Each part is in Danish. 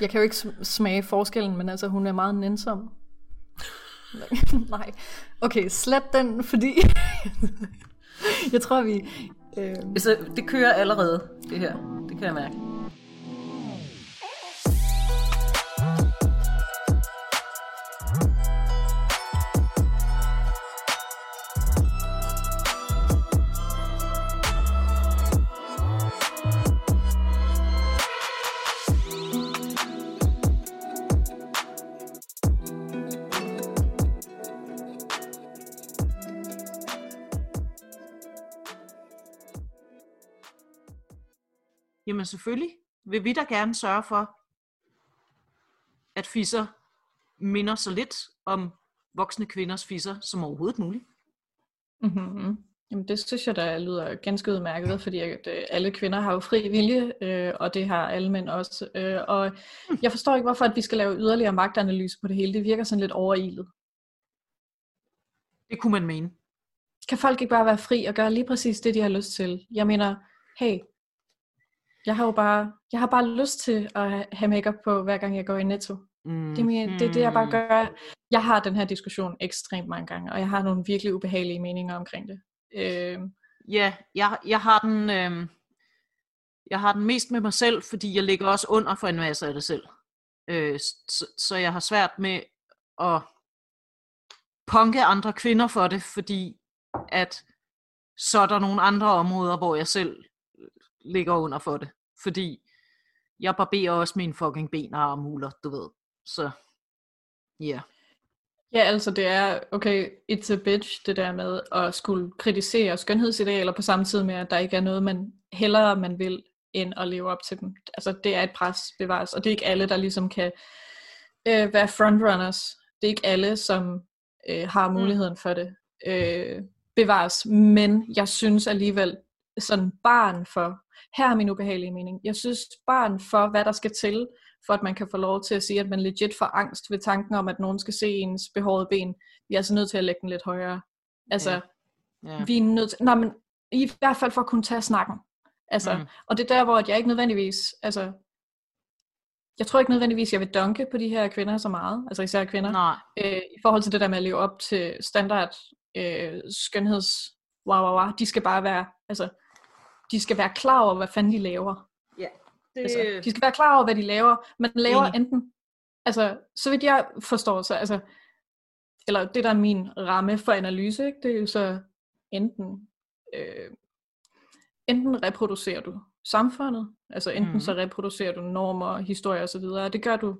Jeg kan jo ikke smage forskellen, men altså, hun er meget nænsom. Nej. Okay, slet den, fordi... jeg tror, vi... Øh... Altså, det kører allerede, det her. Det kan jeg mærke. Jamen selvfølgelig vil vi da gerne sørge for, at fisser minder så lidt om voksne kvinders fisser som overhovedet muligt. Mm-hmm. Jamen det synes jeg, der lyder ganske udmærket, fordi at, øh, alle kvinder har jo fri vilje, øh, og det har alle mænd også. Øh, og mm. jeg forstår ikke, hvorfor at vi skal lave yderligere magtanalyse på det hele. Det virker sådan lidt overilet. Det kunne man mene. Kan folk ikke bare være fri og gøre lige præcis det, de har lyst til? Jeg mener, hey, jeg har jo bare, jeg har bare lyst til at have makeup på, hver gang jeg går i Netto. Mm. Det, er min, det er det, jeg bare gør. Jeg har den her diskussion ekstremt mange gange, og jeg har nogle virkelig ubehagelige meninger omkring det. Øh. Ja, jeg, jeg har den... Øh, jeg har den mest med mig selv, fordi jeg ligger også under for en masse af det selv. Øh, så, så jeg har svært med at punke andre kvinder for det, fordi at så er der nogle andre områder, hvor jeg selv ligger under for det. Fordi jeg barberer også mine fucking ben og armhuler, du ved. Så, ja. Yeah. Ja, altså det er, okay, it's a bitch, det der med at skulle kritisere skønhedsidealer på samme tid med, at der ikke er noget, man hellere man vil, end at leve op til dem. Altså det er et pres bevares, og det er ikke alle, der ligesom kan øh, være frontrunners. Det er ikke alle, som øh, har mm. muligheden for det. Øh, bevares, men jeg synes alligevel, sådan barn for her er min ubehagelige mening. Jeg synes barn for, hvad der skal til, for at man kan få lov til at sige, at man legit får angst ved tanken om, at nogen skal se ens behårede ben. Vi er altså nødt til at lægge den lidt højere. Altså, ja. Ja. vi er nødt til, nej, men i hvert fald for at kunne tage snakken. Altså, mm. Og det er der, hvor jeg ikke nødvendigvis, altså, jeg tror ikke nødvendigvis, jeg vil dunke på de her kvinder så meget, altså især kvinder, Nej. Øh, i forhold til det der med at leve op til standard øh, skønheds, wow, wow, wow, de skal bare være, altså, de skal være klar over, hvad fanden de laver. Ja. Det... Altså, de skal være klar over, hvad de laver. Man laver Enig. enten, altså, så vidt jeg forstår, så, altså, eller det der er min ramme for analyse, ikke? det er jo så enten, øh, enten reproducerer du samfundet, altså enten mm. så reproducerer du normer, historier osv., og det gør du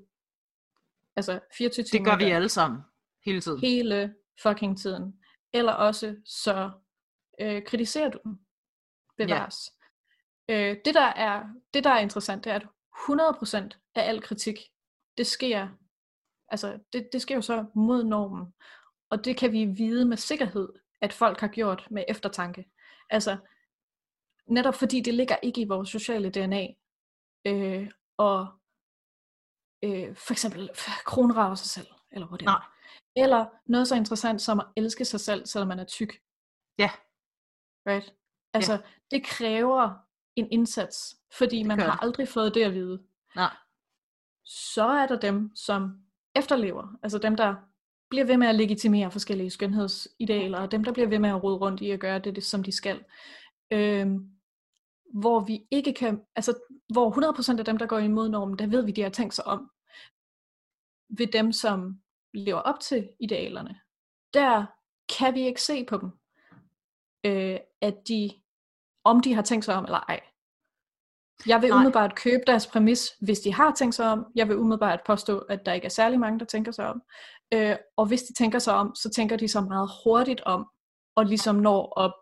altså 24 timer. Det gør vi alle sammen, hele tiden. Hele fucking tiden. Eller også så øh, kritiserer du dem bevares. Ja. Øh, det, der er, det, der er interessant, det er, at 100% af al kritik, det sker, altså, det, det sker jo så mod normen. Og det kan vi vide med sikkerhed, at folk har gjort med eftertanke. Altså, netop fordi det ligger ikke i vores sociale DNA. Øh, og øh, for eksempel kronrave sig selv, eller hvad det er. Eller noget så interessant som at elske sig selv, selvom man er tyk. Ja. Right? Altså, ja. det kræver en indsats, fordi man har aldrig fået det at vide. Nej. Så er der dem, som efterlever, altså dem, der bliver ved med at legitimere forskellige skønhedsidealer, og dem, der bliver ved med at rode rundt i at gøre det, det som de skal. Øhm, hvor vi ikke kan, altså hvor 100% af dem, der går imod normen, der ved vi, de har tænkt sig om. Ved dem, som lever op til idealerne, der kan vi ikke se på dem, øh, at de, om de har tænkt sig om eller ej. Jeg vil Nej. umiddelbart købe deres præmis, hvis de har tænkt sig om. Jeg vil umiddelbart påstå, at der ikke er særlig mange, der tænker sig om. Øh, og hvis de tænker sig om, så tænker de så meget hurtigt om, og ligesom når at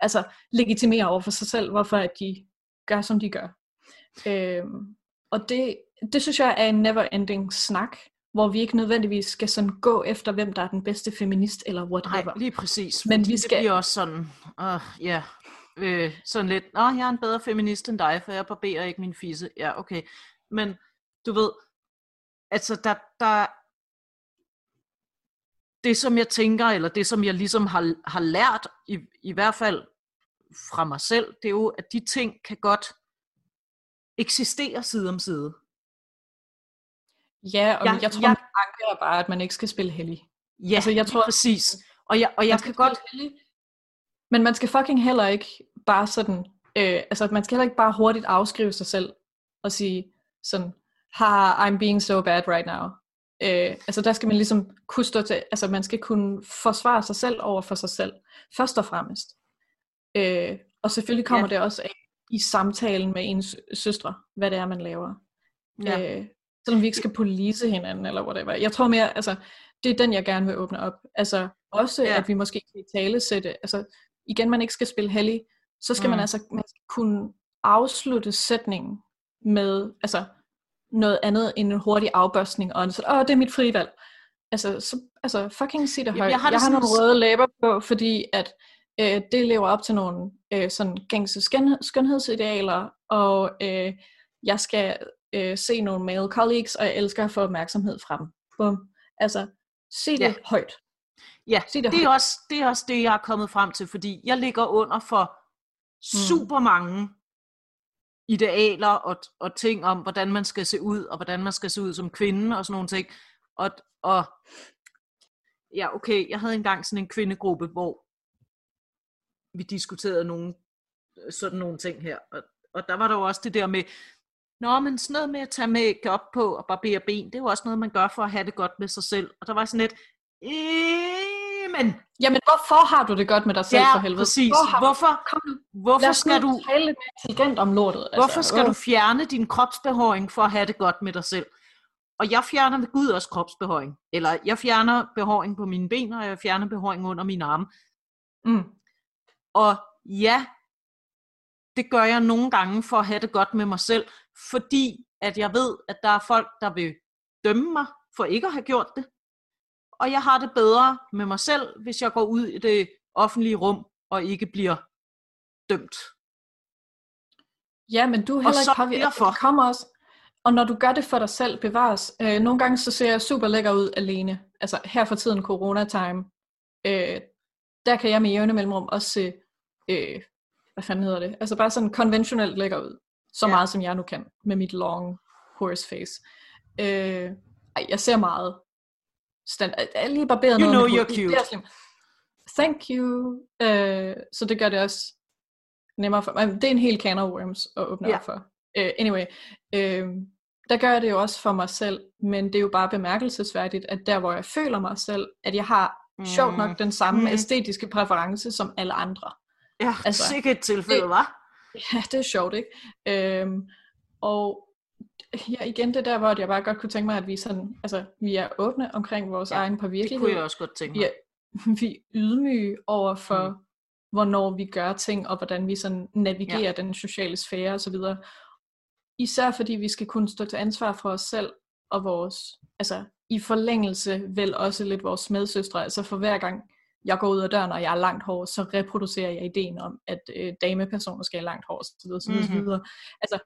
altså, legitimere over for sig selv, hvorfor at de gør, som de gør. Øh, og det, det synes jeg er en never-ending snak, hvor vi ikke nødvendigvis skal sådan gå efter, hvem der er den bedste feminist, eller whatever. Nej, lige præcis. Men vi skal... Det bliver også sådan, uh, ja, yeah, øh, sådan lidt, Nå, jeg er en bedre feminist end dig, for jeg barberer ikke min fisse. Ja, okay. Men du ved, altså der, der, det som jeg tænker, eller det som jeg ligesom har, har lært, i, i hvert fald fra mig selv, det er jo, at de ting kan godt eksistere side om side. Ja, og Jeg- jeg, tror, jeg- er bare, at man ikke skal spille heldig. Ja, Altså, jeg tror- præcis. Og jeg, og jeg Man kan godt... hellig, men man skal fucking heller ikke bare sådan, øh, altså man skal heller ikke bare hurtigt afskrive sig selv og sige sådan, ha, I'm being so bad right now. Øh, altså der skal man ligesom kunne stå til, altså man skal kunne forsvare sig selv over for sig selv, først og fremmest. Øh, og selvfølgelig kommer Ja. det også af i samtalen med ens søstre, hvad det er, man laver. Ja. Øh, selvom vi ikke skal police hinanden, eller whatever. Jeg tror mere, altså, det er den, jeg gerne vil åbne op. Altså, også, ja. at vi måske kan tale sætte, altså, igen, man ikke skal spille hellig, så skal mm. Man altså man skal kunne afslutte sætningen med, altså, noget andet end en hurtig afbørstning, og sådan, åh, det er mit frivalg. Altså, så, altså fucking sig det højt. jeg har jeg har nogle røde læber på, fordi at øh, det lever op til nogle øh, sådan gængse skøn, skønhedsidealer, og øh, jeg skal øh, se nogle male colleagues, og jeg elsker at få opmærksomhed fra dem. Bum. Altså, sig det ja. højt. Ja, det er, også, det er også det, jeg er kommet frem til, fordi jeg ligger under for super mange idealer og, og ting om, hvordan man skal se ud, og hvordan man skal se ud som kvinde, og sådan nogle ting. Og, og ja, okay, jeg havde engang sådan en kvindegruppe, hvor vi diskuterede nogle, sådan nogle ting her. Og, og der var der jo også det der med, Nå, men sådan noget med at tage make på og barbere ben, det er jo også noget, man gør for at have det godt med sig selv. Og der var sådan lidt, øh, men Jamen, hvorfor har du det godt med dig selv ja, for helvede? præcis. Hvor har, Hvorfor, kom hvorfor skal du, tale lidt intelligent om lortet. hvorfor skal åh. du fjerne din kropsbehøring for at have det godt med dig selv? Og jeg fjerner ved Gud også kropsbehøring. Eller jeg fjerner behåring på mine ben, og jeg fjerner behåring under mine arme. Mm. Og ja, det gør jeg nogle gange for at have det godt med mig selv, fordi at jeg ved, at der er folk, der vil dømme mig for ikke at have gjort det. Og jeg har det bedre med mig selv, hvis jeg går ud i det offentlige rum og ikke bliver dømt. Ja, men du er heller så ikke påvirket. derfor. Det kommer også. Og når du gør det for dig selv, bevares. Øh, nogle gange så ser jeg super lækker ud alene. Altså her for tiden corona-time. Øh, der kan jeg med jævne mellemrum også se, øh, hvad fanden hedder det? Altså bare sådan konventionelt lækker ud. Så Ja. meget som jeg nu kan, med mit long horse face. Øh, ej, jeg ser meget. Stand, jeg er lige barberet You noget know med you're hud. cute. Thank you. Øh, så det gør det også nemmere for mig. Det er en hel can of worms at åbne Ja. op for. Uh, anyway, uh, der gør jeg det jo også for mig selv, men det er jo bare bemærkelsesværdigt, at der hvor jeg føler mig selv, at jeg har mm. sjovt nok den samme Mm. mm. æstetiske præference som alle andre. Ja, altså, sikkert tilfælde, var. Ja, det er sjovt, ikke? Øhm, og ja, igen det der, hvor jeg bare godt kunne tænke mig, at vi, sådan, altså, vi er åbne omkring vores Ja, egen på Det kunne jeg også godt tænke vi mig. er, vi er ydmyge over for, Mm. hvornår vi gør ting, og hvordan vi sådan navigerer Ja. den sociale sfære osv. Især fordi vi skal kunne stå til ansvar for os selv og vores, altså i forlængelse vel også lidt vores medsøstre. Altså for hver gang jeg går ud af døren, og jeg er langt hår, så reproducerer jeg ideen om, at øh, damepersoner skal have langt hår, så videre, så videre, Mhm. så videre. Altså,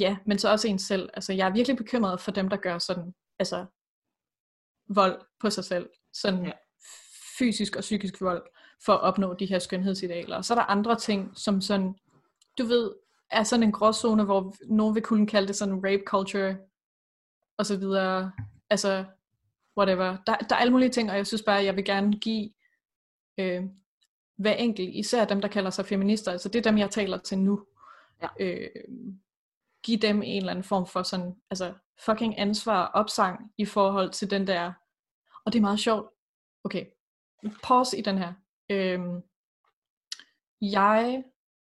ja, men så også en selv. Altså, jeg er virkelig bekymret for dem, der gør sådan, altså, vold på sig selv. Sådan Ja. fysisk og psykisk vold, for at opnå de her skønhedsidealer. Og så er der andre ting, som sådan, du ved, er sådan en gråzone, hvor nogen vil kunne kalde det sådan rape culture, og så videre. Altså, whatever. Der, der er alle mulige ting, og jeg synes bare, at jeg vil gerne give øh, hver enkelt, især dem, der kalder sig feminister, altså det er dem, jeg taler til nu. Ja. Øh, give dem en eller anden form for sådan, altså fucking ansvar og opsang i forhold til den der, og det er meget sjovt. Okay, pause i den her. Øhm, jeg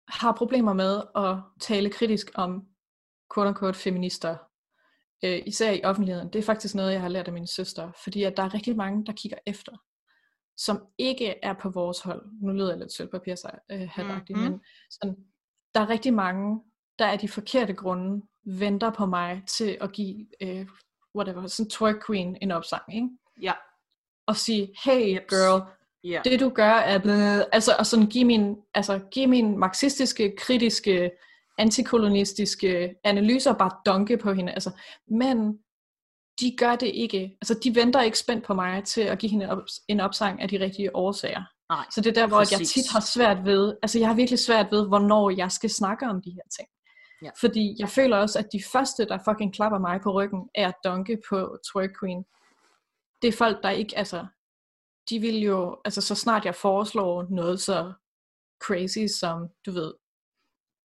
har problemer med at tale kritisk om quote-unquote feminister, øh, især i offentligheden. Det er faktisk noget, jeg har lært af min søster, fordi at der er rigtig mange, der kigger efter, som ikke er på vores hold. Nu lyder jeg lidt sølvpapir øh, Mhm. men sådan, der er rigtig mange, der af de forkerte grunde venter på mig til at give, øh, whatever, sådan twerk queen en opsang, ikke? Ja, Og sige, hey Jeps. girl, ja. det du gør er blevet, altså, og sådan give min, altså, give min marxistiske, kritiske, antikolonistiske analyser bare dunke på hende, altså, men de gør det ikke, altså de venter ikke spændt på mig til at give hende en, op, en opsang af de rigtige årsager. Nej. Så det er der, hvor jeg Præcis. tit har svært ved, altså jeg har virkelig svært ved, hvornår jeg skal snakke om de her ting. Ja. Fordi jeg føler også, at de første, der fucking klapper mig på ryggen, er at dunke på Twerk Queen. Det er folk, der ikke, altså, de vil jo, altså så snart jeg foreslår noget så crazy som, du ved,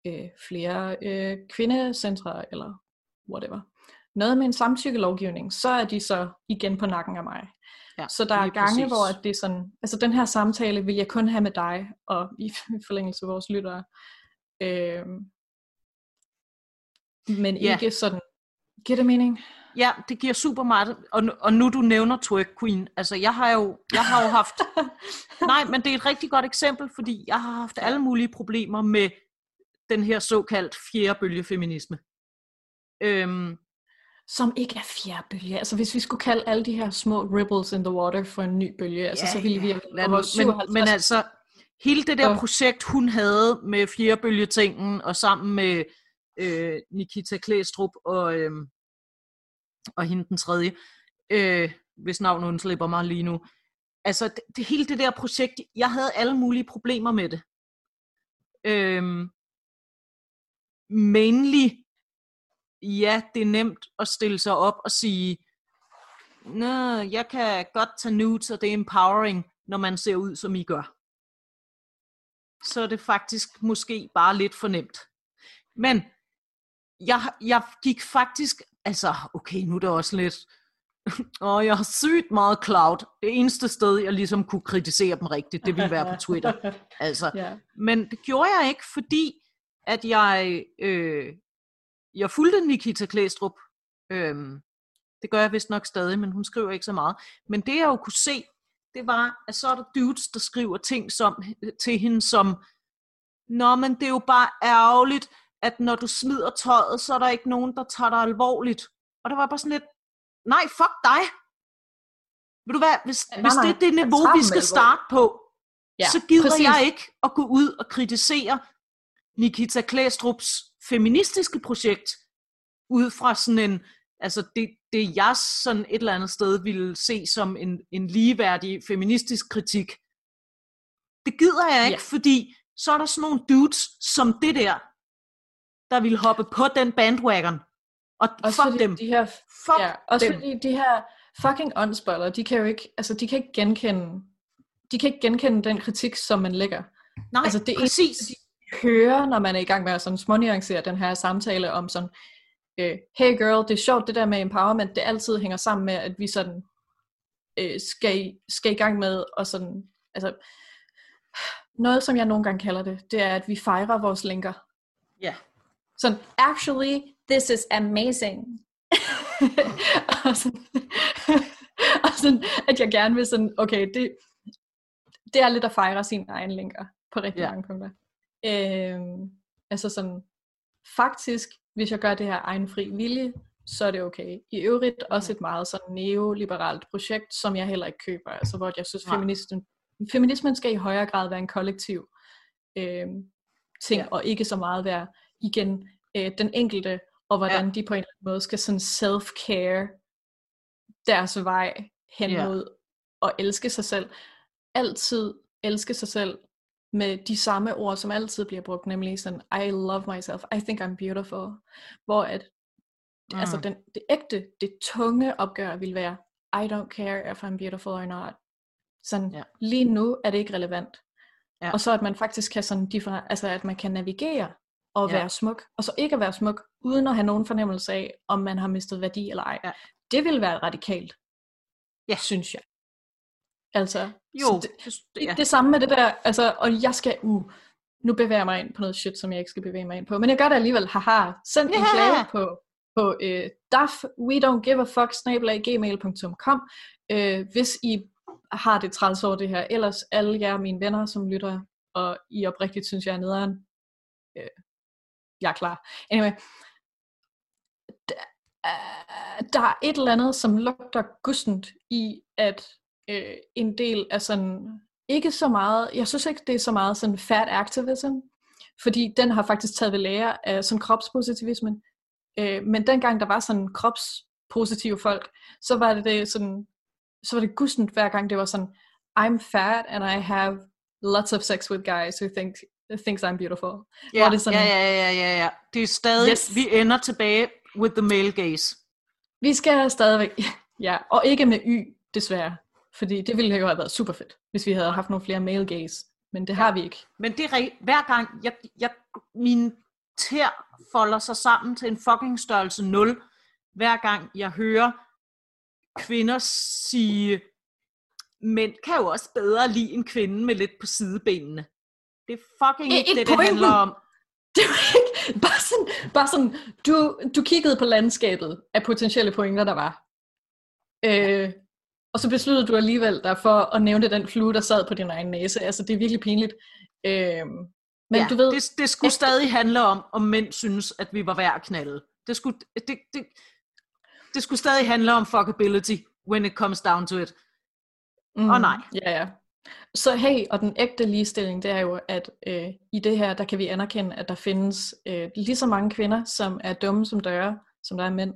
øh, flere øh, kvindecentre eller whatever. Noget med en samtykkelovgivning, så er de så igen på nakken af mig. Ja, så der er gange, præcis. hvor at det er sådan, altså den her samtale vil jeg kun have med dig, og i forlængelse af vores lyttere. Øh, men Ja. ikke sådan, giver det mening? Ja, det giver super meget. Og, nu- og nu du nævner Twerk Queen, altså jeg har jo, jeg har jo haft, nej, men det er et rigtig godt eksempel, fordi jeg har haft alle mulige problemer med den her såkaldt fjerde bølge feminisme. Øhm, Som ikke er fjerde bølge. Altså hvis vi skulle kalde alle de her små ripples in the water for en ny bølge, altså så ville vi over nu, men, 57 men altså, hele det der projekt, hun havde med fjerbølgetingen, og sammen med øh, Nikita Klæstrup og, øh, og hende den tredje, øh, hvis navn hun slipper mig lige nu. Altså, det, det, hele det der projekt, jeg havde alle mulige problemer med det. Øh, mainly, ja, det er nemt at stille sig op og sige, Nå, jeg kan godt tage nudes, og det er empowering, når man ser ud, som I gør. Så er det faktisk måske bare lidt for nemt. Men jeg, jeg gik faktisk, altså okay, nu er det også lidt, og jeg har sygt meget cloud. Det eneste sted, jeg ligesom kunne kritisere dem rigtigt, det ville være på Twitter. Altså, ja. men det gjorde jeg ikke, fordi at jeg, øh, jeg fulgte Nikita Klæstrup. Øhm, det gør jeg vist nok stadig, men hun skriver ikke så meget. Men det jeg jo kunne se, det var, at så er der dudes, der skriver ting som, til hende som, Nå, men det er jo bare ærgerligt, at når du smider tøjet, så er der ikke nogen, der tager dig alvorligt. Og der var bare sådan lidt, nej, fuck dig. Ved du hvad, hvis, Nej, hvis nej, det er det niveau, vi skal starte på, Ja, så gider præcis. jeg ikke at gå ud og kritisere Nikita Klæstrups feministiske projekt ud fra sådan en, altså det, det jeg sådan et eller andet sted ville se som en, en ligeværdig feministisk kritik. Det gider jeg ikke, Ja. fordi så er der sådan nogle dudes som det der, der vil hoppe på den bandwagon. Og Også fuck fordi dem. de her, Fuck ja, også dem. fordi de her fucking åndsboller, de kan jo ikke, altså de kan ikke genkende, de kan ikke genkende den kritik, som man lægger. Nej, altså, det er præcis. eneste, Høre, når man er i gang med at sådan smånuancere den her samtale om sådan, øh, hey girl, det er sjovt det der med empowerment, det altid hænger sammen med, at vi sådan øh, skal, skal i gang med, og sådan, altså, noget som jeg nogle gange kalder det, det er, at vi fejrer vores linker. Ja. Sådan, actually, this is amazing. og, sådan, og sådan, at jeg gerne vil sådan, okay, det, det er lidt at fejre sine egne linker på rigtig Ja. mange punkter. Øhm, altså sådan, faktisk, hvis jeg gør det her egen fri vilje, så er det okay. I øvrigt også et meget sådan neoliberalt projekt, som jeg heller ikke køber. Altså hvor jeg synes, feminismen, feminismen skal i højere grad være en kollektiv øhm, ting, ja. og ikke så meget være igen øh, den enkelte, og hvordan Ja. de på en eller anden måde skal sådan self-care deres vej hen Ja. mod at elske sig selv. Altid elske sig selv med de samme ord, som altid bliver brugt, nemlig sådan, I love myself, I think I'm beautiful. Hvor at, mm. altså Mm. den, det ægte, det tunge opgør vil være, I don't care if I'm beautiful or not. Sådan, ja. lige nu er det ikke relevant. Ja. Og så at man faktisk kan sådan, differ- altså at man kan navigere og Ja. være smuk, og så ikke at være smuk, uden at have nogen fornemmelse af, om man har mistet værdi eller ej. Ja. Det vil være radikalt, Ja. synes jeg. Altså, Jo, det, ja. det samme med det der, altså, og jeg skal, uh, nu bevæger jeg mig ind på noget shit, som jeg ikke skal bevæge mig ind på, men jeg gør det alligevel, haha, send en Ja. klage på, på øh, daf, we don't give a fuck, gmail.com, øh, hvis I har det træls over det her, ellers alle jer mine venner, som lytter, og I oprigtigt synes, jeg er nederen, øh, jeg er klar. Anyway, der, øh, der er et eller andet, som lugter gustent i, at øh, en del af sådan, ikke så meget, jeg synes ikke, det er så meget sådan fat activism, fordi den har faktisk taget ved lære af sådan kropspositivismen. Øh, men dengang der var sådan kropspositive folk, så var det, det sådan, så var det gustent hver gang det var sådan, I'm fat and I have lots of sex with guys who think thinks I'm beautiful. Ja, det sådan- ja, ja, ja, ja, ja. Det er stadig, Yes. vi ender tilbage with the male gaze. Vi skal stadigvæk, ja, og ikke med Y, desværre. Fordi det ville jo have været super fedt, hvis vi havde haft nogle flere male gays. Men det har vi ikke. Men det er hver gang, jeg, jeg, min tær folder sig sammen til en fucking størrelse 0, hver gang jeg hører kvinder sige, mænd kan jo også bedre lide en kvinde med lidt på sidebenene. Det er fucking ikke i det, det pointen. handler om. Det var ikke bare sådan, bare sådan du, du kiggede på landskabet af potentielle pointer, der var. Øh, og så besluttede du alligevel dig for at nævne den flue, der sad på din egen næse. Altså, det er virkelig pinligt. Øh, men ja, du ved, det, det skulle efter- stadig handle om, om mænd synes, at vi var værd at knalde. Det skulle, det, det, det skulle stadig handle om fuckability, when it comes down to it. Mm, Åh, nej. Ja, ja. Så hey, og den ægte ligestilling, det er jo, at øh, i det her, der kan vi anerkende, at der findes øh, lige så mange kvinder, som er dumme som døre, som der er mænd.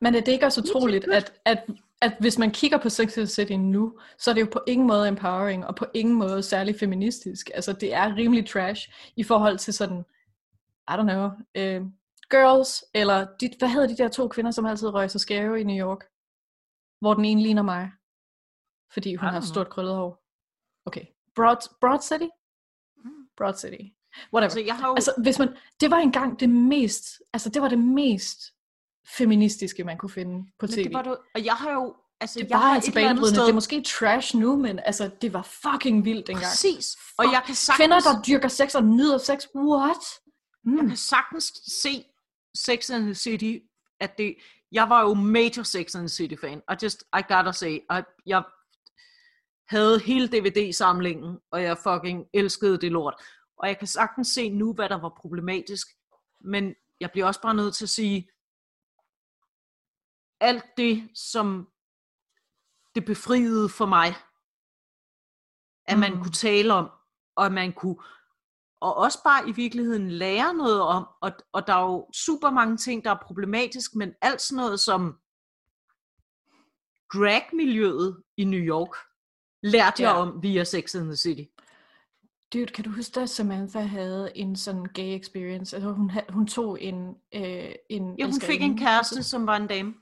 Men er det ikke også utroligt, at, at, at hvis man kigger på Sex and City nu, så er det jo på ingen måde empowering, og på ingen måde særlig feministisk. Altså det er rimelig trash i forhold til sådan, I don't know, øh, girls, eller de, hvad hedder de der to kvinder, som altid røg sig skæve i New York? Hvor den ene ligner mig, fordi hun har stort krøllet hår. Okay, Broad, Broad City? Broad City. Whatever. Altså, jeg har jo, Altså, hvis man, det var engang det mest, altså det var det mest feministiske, man kunne finde på tv. men det var du, og jeg har jo, altså, det jeg var altså banebrydende. Det er måske trash nu, men altså, det var fucking vildt dengang. præcis, og jeg kan sagtens, Kvinder, der dyrker sex og nyder sex, what? jeg Mm. kan sagtens se Sex and the City, at det, jeg var jo major Sex and the City fan, I just, I gotta say, I, jeg havde hele DVD-samlingen, og jeg fucking elskede det lort. Og jeg kan sagtens se nu, hvad der var problematisk, men jeg bliver også bare nødt til at sige, alt det, som det befriede for mig, at man Mm. kunne tale om, og at man kunne, og også bare i virkeligheden lære noget om, og, og der er jo super mange ting, der er problematisk, men alt sådan noget som drag-miljøet i New York, lærte jeg Ja. om via Sex and the City. Dude, kan du huske, at Samantha havde en sådan gay experience? Altså, hun, ha- hun tog en, øh, en Ja, hun fik en og kæreste, som var en dame.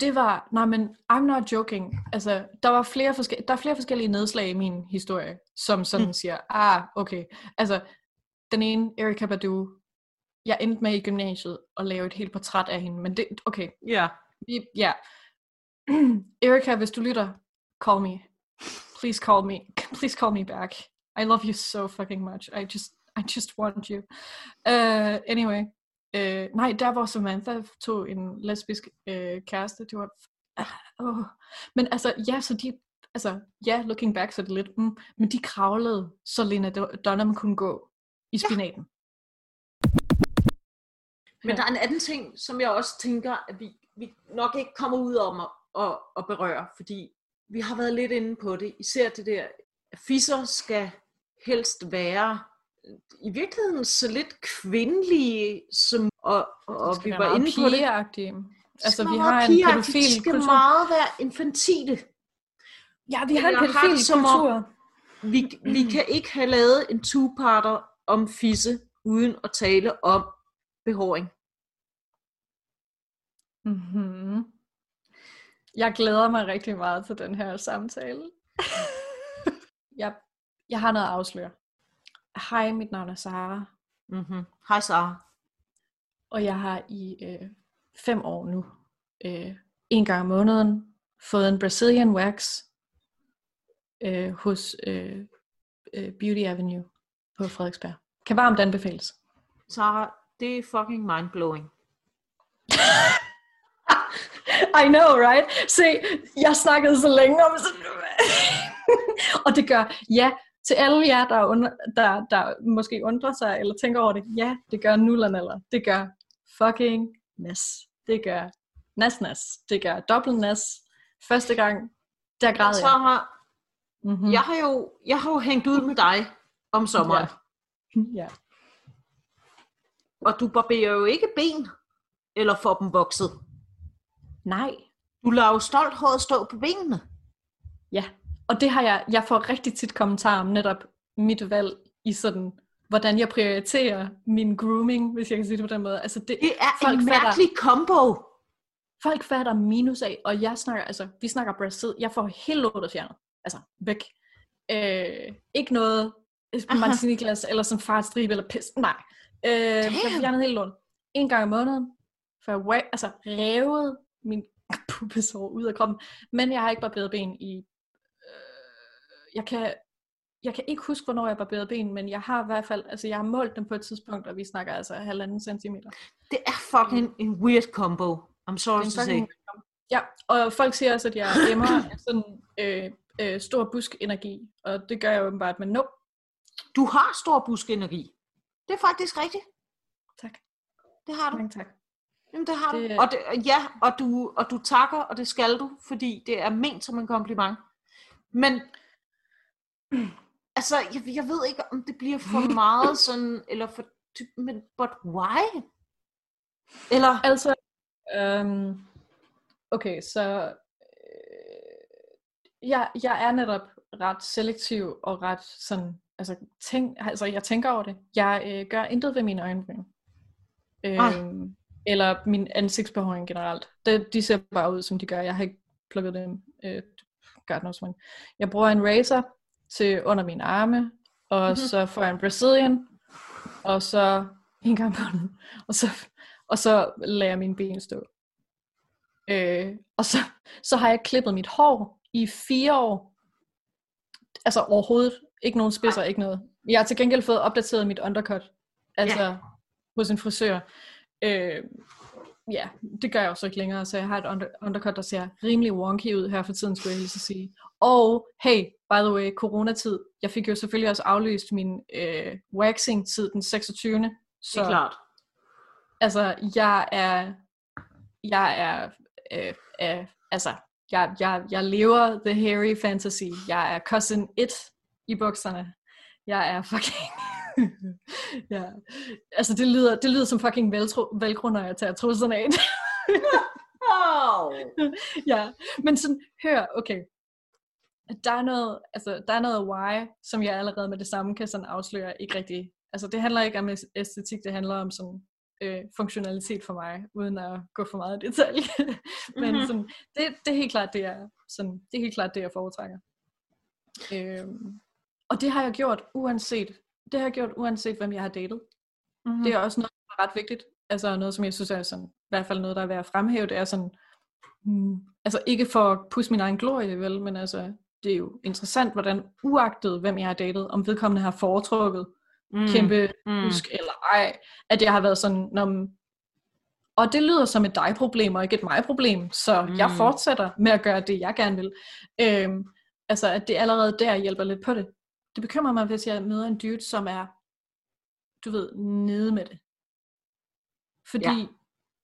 Det var, nej men, I'm not joking. Altså, der var flere, forske- der er flere forskellige nedslag i min historie, som sådan Mm. siger, ah, okay. Altså, den ene, Erika Badu, jeg endte med i gymnasiet at lave et helt portræt af hende, men det, okay, Ja. vi, ja. Erika, hvis du lytter, call me. Please call me. Please call me back. I love you so fucking much. I just, I just want you. Uh, anyway. Uh, nej, der hvor Samantha tog en lesbisk uh, kæreste, det var... Uh, oh. Men altså, ja, så de... Altså, ja, looking back, så det lidt... Mm, men de kravlede, så Lena Dunham kunne gå i spinaten. Men der er en anden ting, som jeg også tænker, at vi, vi nok ikke kommer ud om at, at, at berøre, fordi vi har været lidt inde på det. Især det der, at fisser skal helst være i virkeligheden så lidt kvindelige, som, og, og vi var inde på det. Altså, vi har en pædofil De skal kultur. meget være infantile. Ja, vi har en pædofil kultur. Vi, vi kan ikke have lavet en two-parter om fisse, uden at tale om behåring. Mm-hmm. Jeg glæder mig rigtig meget til den her samtale. jeg, jeg har noget at afsløre. Hej, mit navn er Sara, Mm-hmm. Hej Sara. og jeg har i øh, fem år nu, øh, en gang om måneden, fået en Brazilian wax øh, hos øh, øh, Beauty Avenue på Frederiksberg. Kan varmt anbefales. Sara, det er fucking mindblowing. I know, right? Se, jeg snakkede så længe om sådan... og det gør, ja, til alle jer, der, under, der, der måske undrer sig, eller tænker over det, ja, det gør nullernaller. Det gør fucking nas. Det gør nas-nas. Det gør dobbelt nas. Første gang, der græd jeg. Mm-hmm. jeg har jo, jeg har jo hængt ud med dig om sommeren, Ja. ja. og du barberer jo ikke ben, eller får dem vokset. Nej. Du lader jo stolt håret stå på benene. Ja. og det har jeg, jeg får rigtig tit kommentarer om netop mit valg i sådan, hvordan jeg prioriterer min grooming, hvis jeg kan sige det på den måde. Altså det, Det er folk en mærkelig fatter, combo. Folk fatter minus af, og jeg snakker, altså vi snakker Brasil, jeg får helt lortet fjernet. Altså væk. Øh, ikke noget martini-glas, eller sådan fartstribe, eller pis. Nej. Øh, jeg får fjernet helt lort. En gang om måneden, for jeg altså, revet min pubesår ud af kroppen. Men jeg har ikke barberet ben i... Øh, jeg kan jeg kan ikke huske, hvornår jeg barberede ben, men jeg har i hvert fald, altså jeg har målt dem på et tidspunkt, og vi snakker altså halvanden centimeter. Det er fucking en weird combo. I'm sorry to say. Ja, og folk siger også, at jeg emmer sådan øh, øh, stor buskenergi, og det gør jeg åbenbart, men nope. Du har stor buskenergi. Det er faktisk rigtigt. Tak. Det har du. Mange tak. Jamen, det har det... du. Og det, ja, og du, og du takker, og det skal du, fordi det er ment som en kompliment. Men altså, jeg, jeg ved ikke, om det bliver for meget sådan, eller for, men, but why? Eller? Altså, øhm, okay, så øh, jeg, jeg er netop ret selektiv og ret sådan, altså, tænk, altså jeg tænker over det. Jeg øh, gør intet ved mine øjenbryn. Øhm, eller min ansigtsbehåring generelt. Det, de ser bare ud, som de gør. Jeg har ikke plukket dem. Øh, God knows when. Jeg bruger en razor til under mine arme, og mm-hmm. så får jeg en Brazilian, og så en gang på den, og så, og så lader jeg mine ben stå. Øh, og så, så har jeg klippet mit hår i fire år. Altså overhovedet. Ikke nogen spidser, ikke noget. Jeg har til gengæld fået opdateret mit undercut. Altså ja. hos en frisør. Øh, ja, det gør jeg jo så ikke længere, så jeg har et under, undercut, der ser rimelig wonky ud her for tiden, skulle jeg lige sige. Og hey, by the way, coronatid. Jeg fik jo selvfølgelig også aflyst min øh, waxing-tid den 26. Så, det er klart. Altså, jeg er, jeg er, øh, øh, altså, jeg, jeg, jeg lever the hairy fantasy. Jeg er cousin it i bukserne. Jeg er fucking ja. Altså, det lyder, det lyder som fucking veltro, når jeg tager trusserne af. oh. ja, men sådan, hør, okay. Der er noget, altså, der er noget why, som jeg allerede med det samme kan sådan afsløre, ikke rigtig. Altså, det handler ikke om æstetik, det handler om sådan øh, funktionalitet for mig, uden at gå for meget i detalje. men mm-hmm. sådan, det, det er helt klart det, jeg, sådan, det er helt klart det, jeg foretrækker. Øhm, og det har jeg gjort, uanset det har jeg gjort uanset hvem jeg har datet. Mm-hmm. Det er også noget, der er ret vigtigt. Altså noget, som jeg synes er sådan, i hvert fald noget, der er værd at fremhæve, det er sådan, hmm, altså ikke for at pusse min egen glorie, vel, men altså, det er jo interessant, hvordan uagtet hvem jeg har datet, om vedkommende har foretrukket mm. kæmpe mm. husk eller ej, at jeg har været sådan, når, og det lyder som et dig-problem, og ikke et mig-problem, så mm. jeg fortsætter med at gøre det, jeg gerne vil. Øhm, altså, at det allerede der hjælper lidt på det det bekymrer mig, hvis jeg møder en dude, som er, du ved, nede med det. Fordi, ja.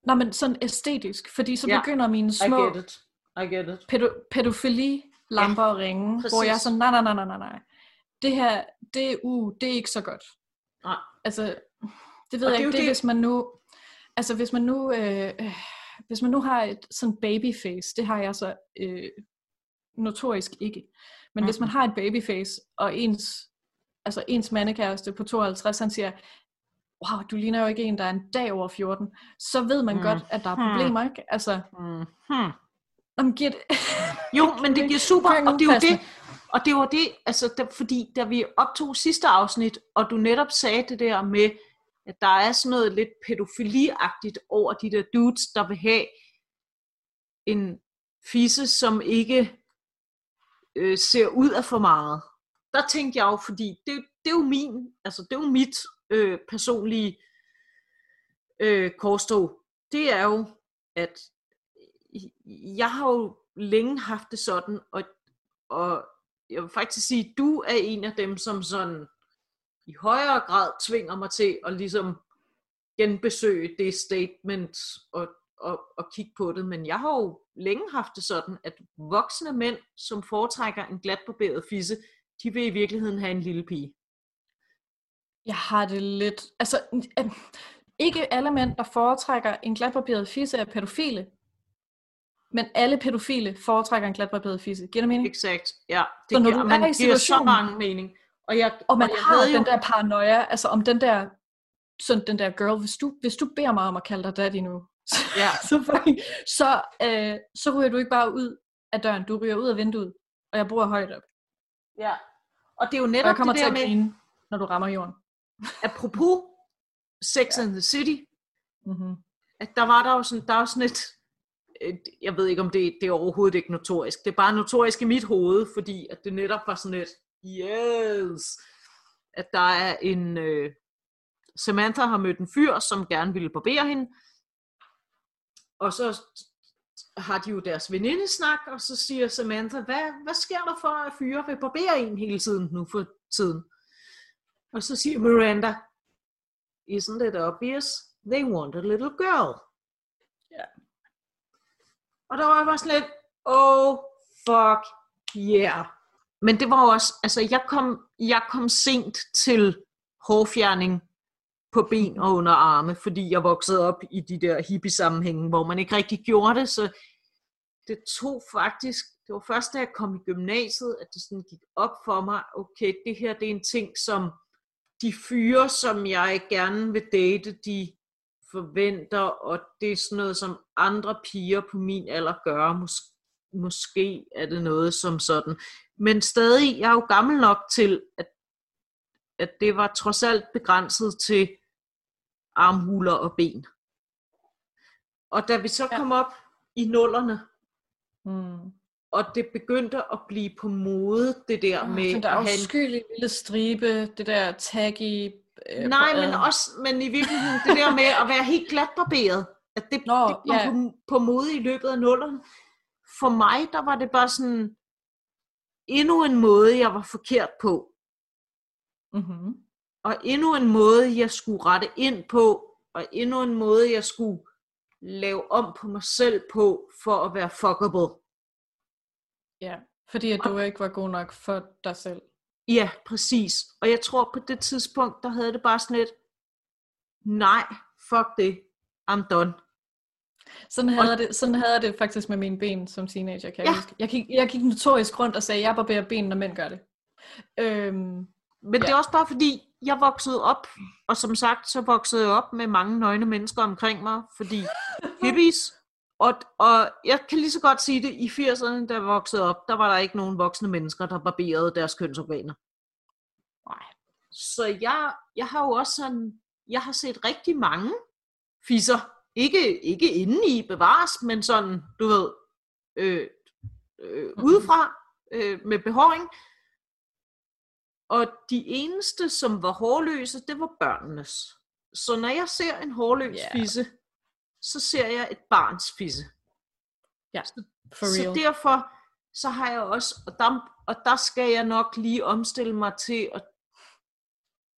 Nå, men sådan æstetisk, fordi så ja. begynder mine små I get it. I get it. Pædo- pædofili lamper ja, og ringe, præcis. hvor jeg er sådan, nej, nej, nej, nej, nej, nej. Det her, det er, uh, det er ikke så godt. Nej. Altså, det ved og jeg det ikke, det er hvis man nu, altså hvis man nu, øh, hvis man nu har et sådan babyface, det har jeg så øh, notorisk ikke. Men mm. hvis man har et babyface, og ens, altså ens mandekæreste på 52, han siger, wow, du ligner jo ikke en, der er en dag over 14, så ved man mm. godt, at der er problemer, ikke? Altså, mm. Hmm. Om giver det... jo, men det giver super, og det er jo det, og det var det, altså, der, fordi da vi optog sidste afsnit, og du netop sagde det der med, at der er sådan noget lidt pædofiliagtigt over de der dudes, der vil have en fisse, som ikke øh, ser ud af for meget. Der tænkte jeg jo, fordi det, det er jo min, altså det er jo mit øh, personlige øh, korstog. Det er jo, at jeg har jo længe haft det sådan, og, og jeg vil faktisk sige, at du er en af dem, som sådan i højere grad tvinger mig til at ligesom genbesøge det statement og at, at kigge på det, men jeg har jo længe haft det sådan, at voksne mænd, som foretrækker en glatbarberet fisse, de vil i virkeligheden have en lille pige. Jeg har det lidt... Altså, ikke alle mænd, der foretrækker en glatbarberet fisse, er pædofile. Men alle pædofile foretrækker en glatbarberet fisse. Giver det mening? Exakt, ja. Det Så når giver, du man er i giver så mange mening. Og jeg, Og man jeg har den der paranoia, altså om den der, sådan den der girl, hvis du, hvis du beder mig om at kalde dig daddy nu, Ja. så, fucking, så, øh, så ryger du ikke bare ud af døren, du ryger ud af vinduet, og jeg bor højt op. Ja. Og det er jo Og jeg netop kommer det til der at med, grine, når du rammer jorden. apropos Sex and the City, Mm-hmm. at der var der jo sådan, der er sådan et, et, jeg ved ikke om det, det er overhovedet ikke notorisk, det er bare notorisk i mit hoved, fordi at det netop var sådan et, yes, at der er en, øh, Samantha har mødt en fyr, som gerne ville barbere hende, og så har de jo deres venindesnak, og så siger Samantha, hvad, hvad sker der for, at fyre vil barbere en hele tiden nu for tiden? Og så siger Miranda, isn't it obvious? They want a little girl. Ja. Og der var jeg bare sådan lidt, oh fuck yeah. Men det var også, altså jeg kom, jeg kom sent til hårfjerning på ben og under arme, fordi jeg voksede op i de der hippie-sammenhænge, hvor man ikke rigtig gjorde det, så det tog faktisk, det var først da jeg kom i gymnasiet, at det sådan gik op for mig, okay, det her det er en ting, som de fyre, som jeg gerne vil date, de forventer, og det er sådan noget, som andre piger på min alder gør. Mås- måske er det noget som sådan. Men stadig, jeg er jo gammel nok til, at, at det var trods alt begrænset til armhuler og ben. Og da vi så Ja. kom op i nullerne, Mm. og det begyndte at blive på mode, det der med Den der afskyelige lille stribe, det der taggy... Øh, Nej, men ad- også, men i virkeligheden det der med at være helt glat barberet, at det, Nå, det var ja. på, på mode i løbet af nullerne. For mig, der var det bare sådan endnu en måde, jeg var forkert på, Mm-hmm. Og endnu en måde, jeg skulle rette ind på, og endnu en måde, jeg skulle lave om på mig selv på, for at være fuckable. Ja, fordi at du ikke var god nok for dig selv. Ja, præcis. Og jeg tror på det tidspunkt, der havde det bare sådan lidt, nej, fuck det, I'm done. Sådan havde, jeg det, sådan havde jeg det faktisk med mine ben som teenager, kan jeg Ja. huske. Jeg gik, jeg gik notorisk rundt og sagde, jeg barberer ben, når mænd gør det. Øhm, Men ja. det er også bare fordi, jeg voksede op, og som sagt, så voksede jeg op med mange nøgne mennesker omkring mig, fordi hippies, og, og jeg kan lige så godt sige det, i 80'erne, da jeg voksede op, der var der ikke nogen voksne mennesker, der barberede deres kønsorganer. nej. Så jeg, jeg har jo også sådan, jeg har set rigtig mange fisser, ikke, ikke indeni bevares, men sådan, du ved, øh, øh, Mhm. udefra, øh, med behåring. Og de eneste, som var hårløse, det var børnenes. Så når jeg ser en hårløs Ja. fisse, så ser jeg et barns fisse. Ja, for Så real. derfor, så har jeg også, og der, og der skal jeg nok lige omstille mig til at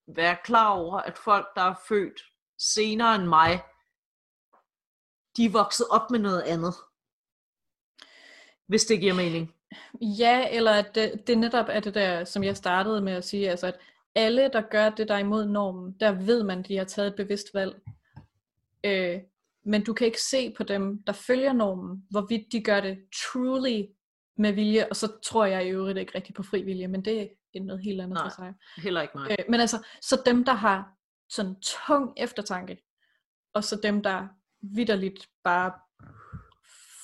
være klar over, at folk, der er født senere end mig, de er vokset op med noget andet. Hvis det giver mening. Ja, eller at det, det netop er det der, som jeg startede med at sige, altså at alle, der gør det, der er imod normen, der ved man, de har taget et bevidst valg. Øh, men du kan ikke se på dem, der følger normen, hvorvidt de gør det truly med vilje, og så tror jeg i øvrigt ikke rigtig på fri vilje, men det er noget helt andet Nej. for sig. Heller ikke mig. Øh, men altså, så dem, der har sådan tung eftertanke, og så dem, der vidderligt bare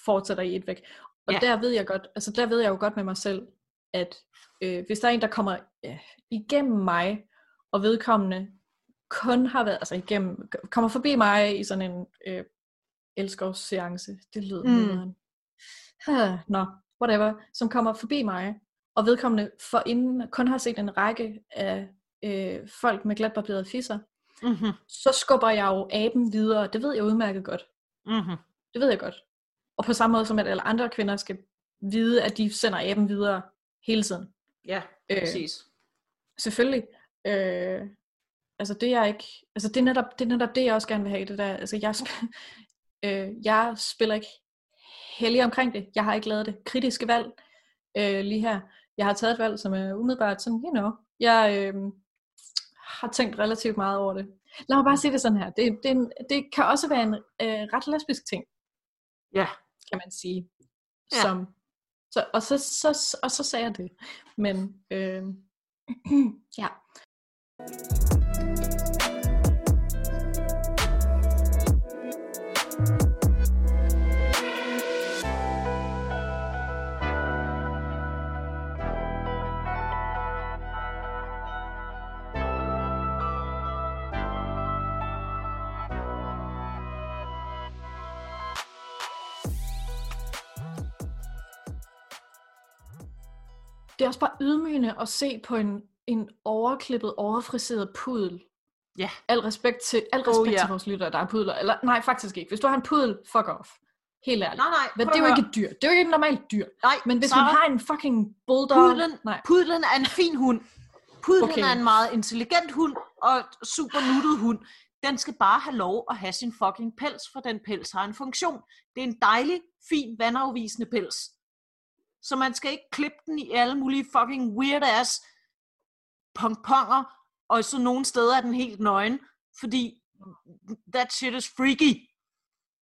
fortsætter i et væk. Og Ja. der ved jeg godt, altså der ved jeg jo godt med mig selv, at øh, hvis der er en, der kommer øh, igennem mig, og vedkommende kun har været, altså igennem, kommer forbi mig i sådan en øh, elskovsseance, det lyder Mm. mm. Nå, no, whatever, som kommer forbi mig, og vedkommende for inden kun har set en række af øh, folk med glatbarberede fisser, Mm-hmm. så skubber jeg jo aben videre. Det ved jeg udmærket godt. Mm-hmm. Det ved jeg godt. Og på samme måde som at alle andre kvinder skal vide, at de sender aben videre hele tiden. Ja, Øh, præcis. Selvfølgelig. Øh, altså det er ikke, altså det er, netop, det er netop det, jeg også gerne vil have. Det der. Altså jeg, øh, jeg spiller ikke heldig omkring det. Jeg har ikke lavet det kritiske valg øh, lige her. Jeg har taget et valg, som er umiddelbart sådan, you know, jeg øh, har tænkt relativt meget over det. Lad mig bare sige det sådan her. Det, det, det kan også være en øh, ret lesbisk ting, Ja. Kan man sige. Ja. Som, så, og, så, så, og så sagde jeg det. Men øh, ja. Det er også bare ydmygende at se på en, en overklippet, overfriseret pudel. Ja. Al respekt til, al respekt Oh, oh, ja. til vores lyttere, der er pudler. Eller, nej, faktisk ikke. Hvis du har en pudel, fuck off. Helt ærligt. Nej, nej. Men det er jo ikke et dyr. Det er jo ikke et normalt dyr. Nej, Men hvis Sarah, man har en fucking bulldog... Pudlen, Nej. pudlen er en fin hund. Pudlen okay. er en meget intelligent hund og super nuttet hund. Den skal bare have lov at have sin fucking pels, for den pels har en funktion. Det er en dejlig, fin, vandafvisende pels. Så man skal ikke klippe den i alle mulige fucking weird ass pomponger, og så nogle steder er den helt nøgen, fordi that shit is freaky.